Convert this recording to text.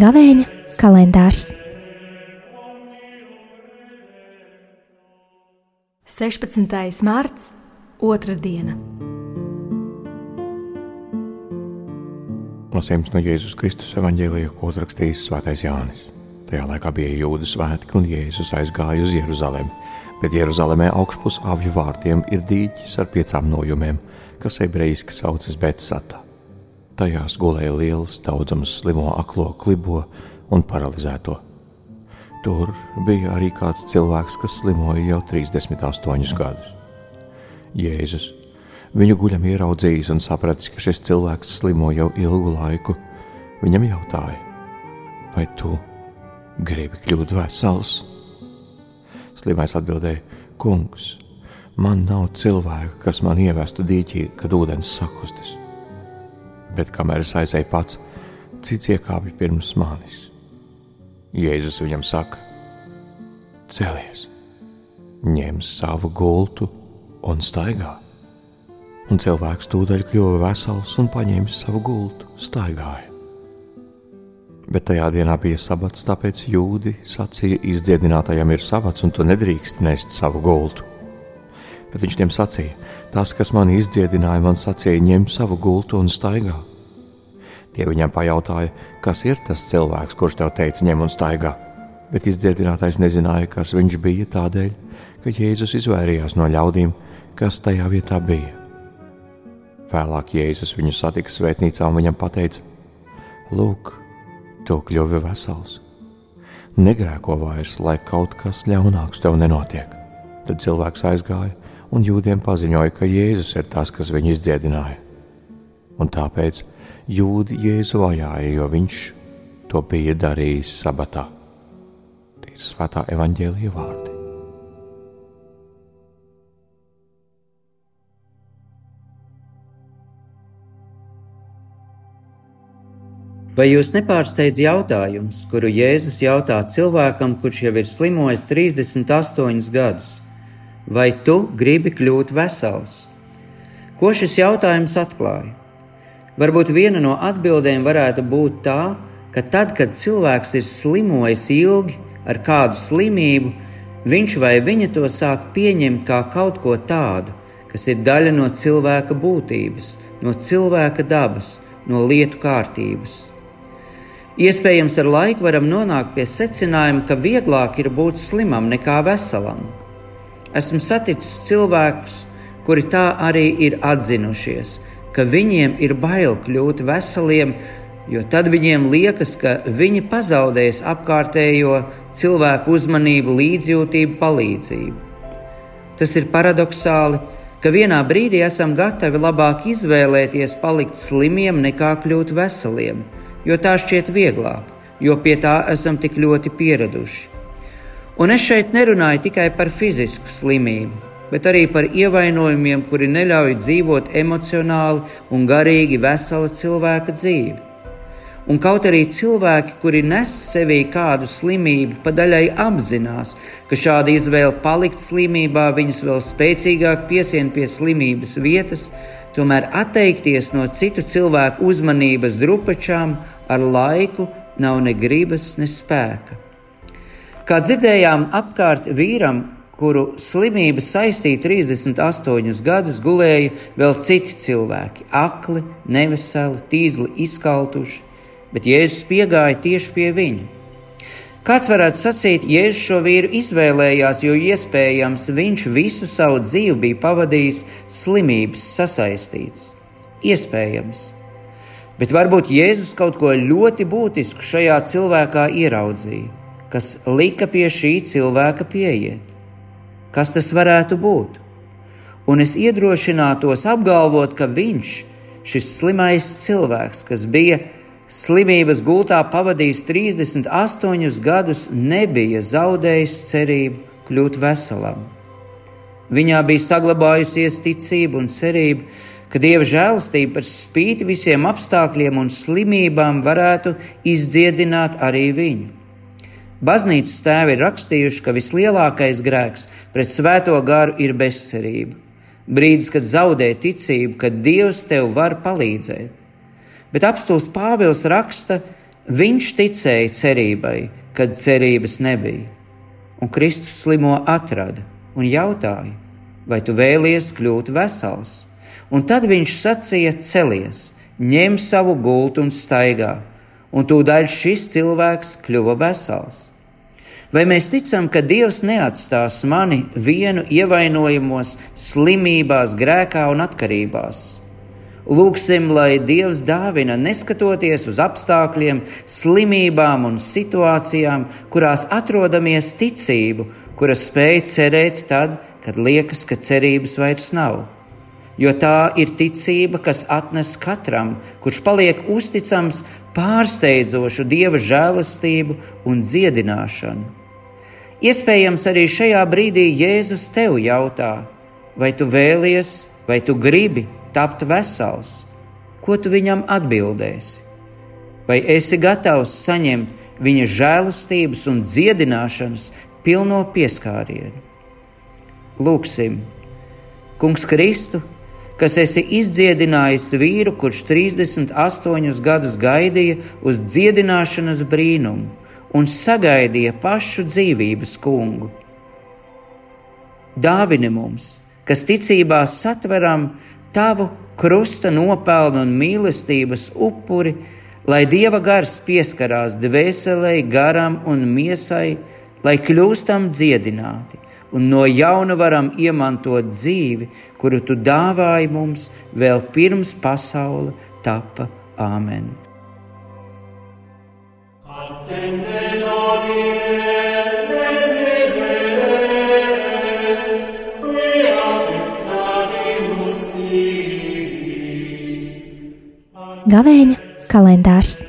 Gavēņa kalendārs 16. mārts, otra diena. Lasījums no Jēzus Kristus evanģēlija, ko uzrakstījis Svētais Jānis. Tajā laikā bija jūda svētki, un Jēzus aizgāja uz Jeruzalemi. Bet Jeruzalemē augšpus avju vārtiem ir dīķis ar piecām nojumiem, kas ebrejiski saucas Betsata. Tajās gulēja liels daudzums slimo, aklo, klibo un paralizēto. Tur bija arī kāds cilvēks, kas slimoja jau 38 gadus. Jēzus viņu guļam ieraudzījis un sapratis, ka šis cilvēks slimo jau ilgu laiku. Viņam jautāja, vai tu gribi kļūt vesels? Slimais atbildēja: Kungs, man nav cilvēka, kas man ievestu dīķī, kad ūdens sakustas. Bet kamēr es aizēju pats, cits iekāpja pirms manis. Jēzus viņam saka: Celies, ņem savu gultu un staigā. Un cilvēks tūdaļ kļuva vesels un paņēma savu gultu, staigāja. Bet tajā dienā bija sabats, tāpēc jūdi sacīja, izdziedinātajam ir sabats, un tu nedrīkst nest savu gultu. Bet viņš tiem sacīja: Tas, kas man izdziedināja, man sacīja, ņem savu gultu un staigā. Tie viņam pajautāja, kas ir tas cilvēks, kurš tev teica, ņem un staigā. Bet izdziedinātais nezināja, kas viņš bija tādēļ, ka Jēzus izvairījās no ļaudīm, kas tajā vietā bija. Vēlāk Jēzus viņu satika svētnīcā un viņam teica: Lūk, tu kļuvi vesels. Negrēko vairs, lai kaut kas ļaunāks tev nenotiek. Tad cilvēks aizgāja un jūdiem paziņoja, ka Jēzus ir tas, kas viņu izdziedināja. Un tāpēc jūdi Jēzu vajāja, jo viņš to bija darījis sabatā. Tie ir svētā evaņģēlīja vārdi. Vai jūs nepārsteidz jautājums, kuru Jēzus jautā cilvēkam, kurš jau ir slimojis 38 gadus? Vai tu gribi kļūt vesels? Ko šis jautājums atklāja? Varbūt viena no atbildēm varētu būt tā, ka tad, kad cilvēks ir slimojis ilgi ar kādu slimību, viņš vai viņa to sāk pieņemt kā kaut ko tādu, kas ir daļa no cilvēka būtības, no cilvēka dabas, no lietu kārtības. Iespējams, ar laiku varam nonākt pie secinājuma, ka vieglāk ir būt slimam nekā veselam. Esmu saticis cilvēkus, kuri tā arī ir atzinušies, ka viņiem ir bail kļūt veseliem, jo tad viņiem liekas, ka viņi pazaudēs apkārtējo cilvēku uzmanību, līdzjūtību, palīdzību. Tas ir paradoxāli, ka vienā brīdī esam gatavi labāk izvēlēties palikt slimiem nekā kļūt veseliem, jo tā šķiet vieglāk, jo pie tā esam tik ļoti pieraduši. Un es šeit nerunāju tikai par fizisku slimību, bet arī par ievainojumiem, kuri neļauj dzīvot emocionāli un garīgi vesela cilvēka dzīvi. Un kaut arī cilvēki, kuri nes sevī kādu slimību, padaļai apzinās, ka šāda izvēle palikt slimībā viņus vēl spēcīgāk piesien pie slimības vietas, tomēr atteikties no citu cilvēku uzmanības drupačām ar laiku nav ne gribas, ne spēka. Kā dzirdējām, apkārt vīram kuru slimība saistīja 38 gadus, gulēja vēl citi cilvēki - akli, neveseli, tīzli izkaltuši, bet Jēzus piegāja tieši pie viņa. Kāds varētu sacīt, Jēzus šo vīru izvēlējās, jo iespējams viņš visu savu dzīvi bija pavadījis slimības sasaistīts. Iespējams. Bet varbūt Jēzus kaut ko ļoti būtisku šajā cilvēkā ieraudzīja, kas lika pie šī cilvēka pieiet. Kas tas varētu būt? Un es iedrošinātos apgalvot, ka viņš, šis slimais cilvēks, kas bija slimības gultā pavadījis 38 gadus, nebija zaudējis cerību kļūt veselam. Viņā bija saglabājusies ticība un cerība, ka dieva žēlastība par spīti visiem apstākļiem un slimībām varētu izdziedināt arī viņu. Baznīcas tēvi ir rakstījuši, ka vislielākais grēks pret svēto garu ir bezcerība. Brīdis, kad zaudē ticību, kad Dievs tev var palīdzēt. Bet apstults Pāvils raksta, viņš ticēja cerībai, kad cerības nebija. Un Kristus slimo atrada un jautāja, vai tu vēlies kļūt vesels? Un tad viņš sacīja: Celies, ņem savu gultu un staigā, un tūdaļ šis cilvēks kļuva vesels. Vai mēs ticam, ka Dievs neatstās mani vienu ievainojumos, slimībās, grēkā un atkarībās? Lūksim, lai Dievs dāvina, neskatoties uz apstākļiem, slimībām un situācijām, kurās atrodamies ticību, kura spēj cerēt tad, kad liekas, ka cerības vairs nav jo tā ir ticība, kas atnes katram, kurš paliek uzticams pārsteidzošu dieva žēlastību un dziedināšanu. Iespējams, arī šajā brīdī Jēzus tev jautā, vai tu vēlies, vai tu gribi tapt vesels, ko tu viņam atbildēsi? Vai esi gatavs saņemt viņa žēlastības un dziedināšanas pilno pieskārienu? Lūksim, Kungs Kristu! kas esi izdziedinājis vīru, kurš 38 gadus gaidīja uz dziedināšanas brīnumu un sagaidīja pašu dzīvības kungu. Dāvini mums, kas ticībā satveram tavu krusta nopelnu un mīlestības upuri, lai dieva gars pieskarās dvēselē, garam un miesai, lai kļūstam dziedināti un no jauna varam iemantot dzīvi, kuru tu dāvāji mums vēl pirms pasaule tapa Āmen. Gavēņa kalendārs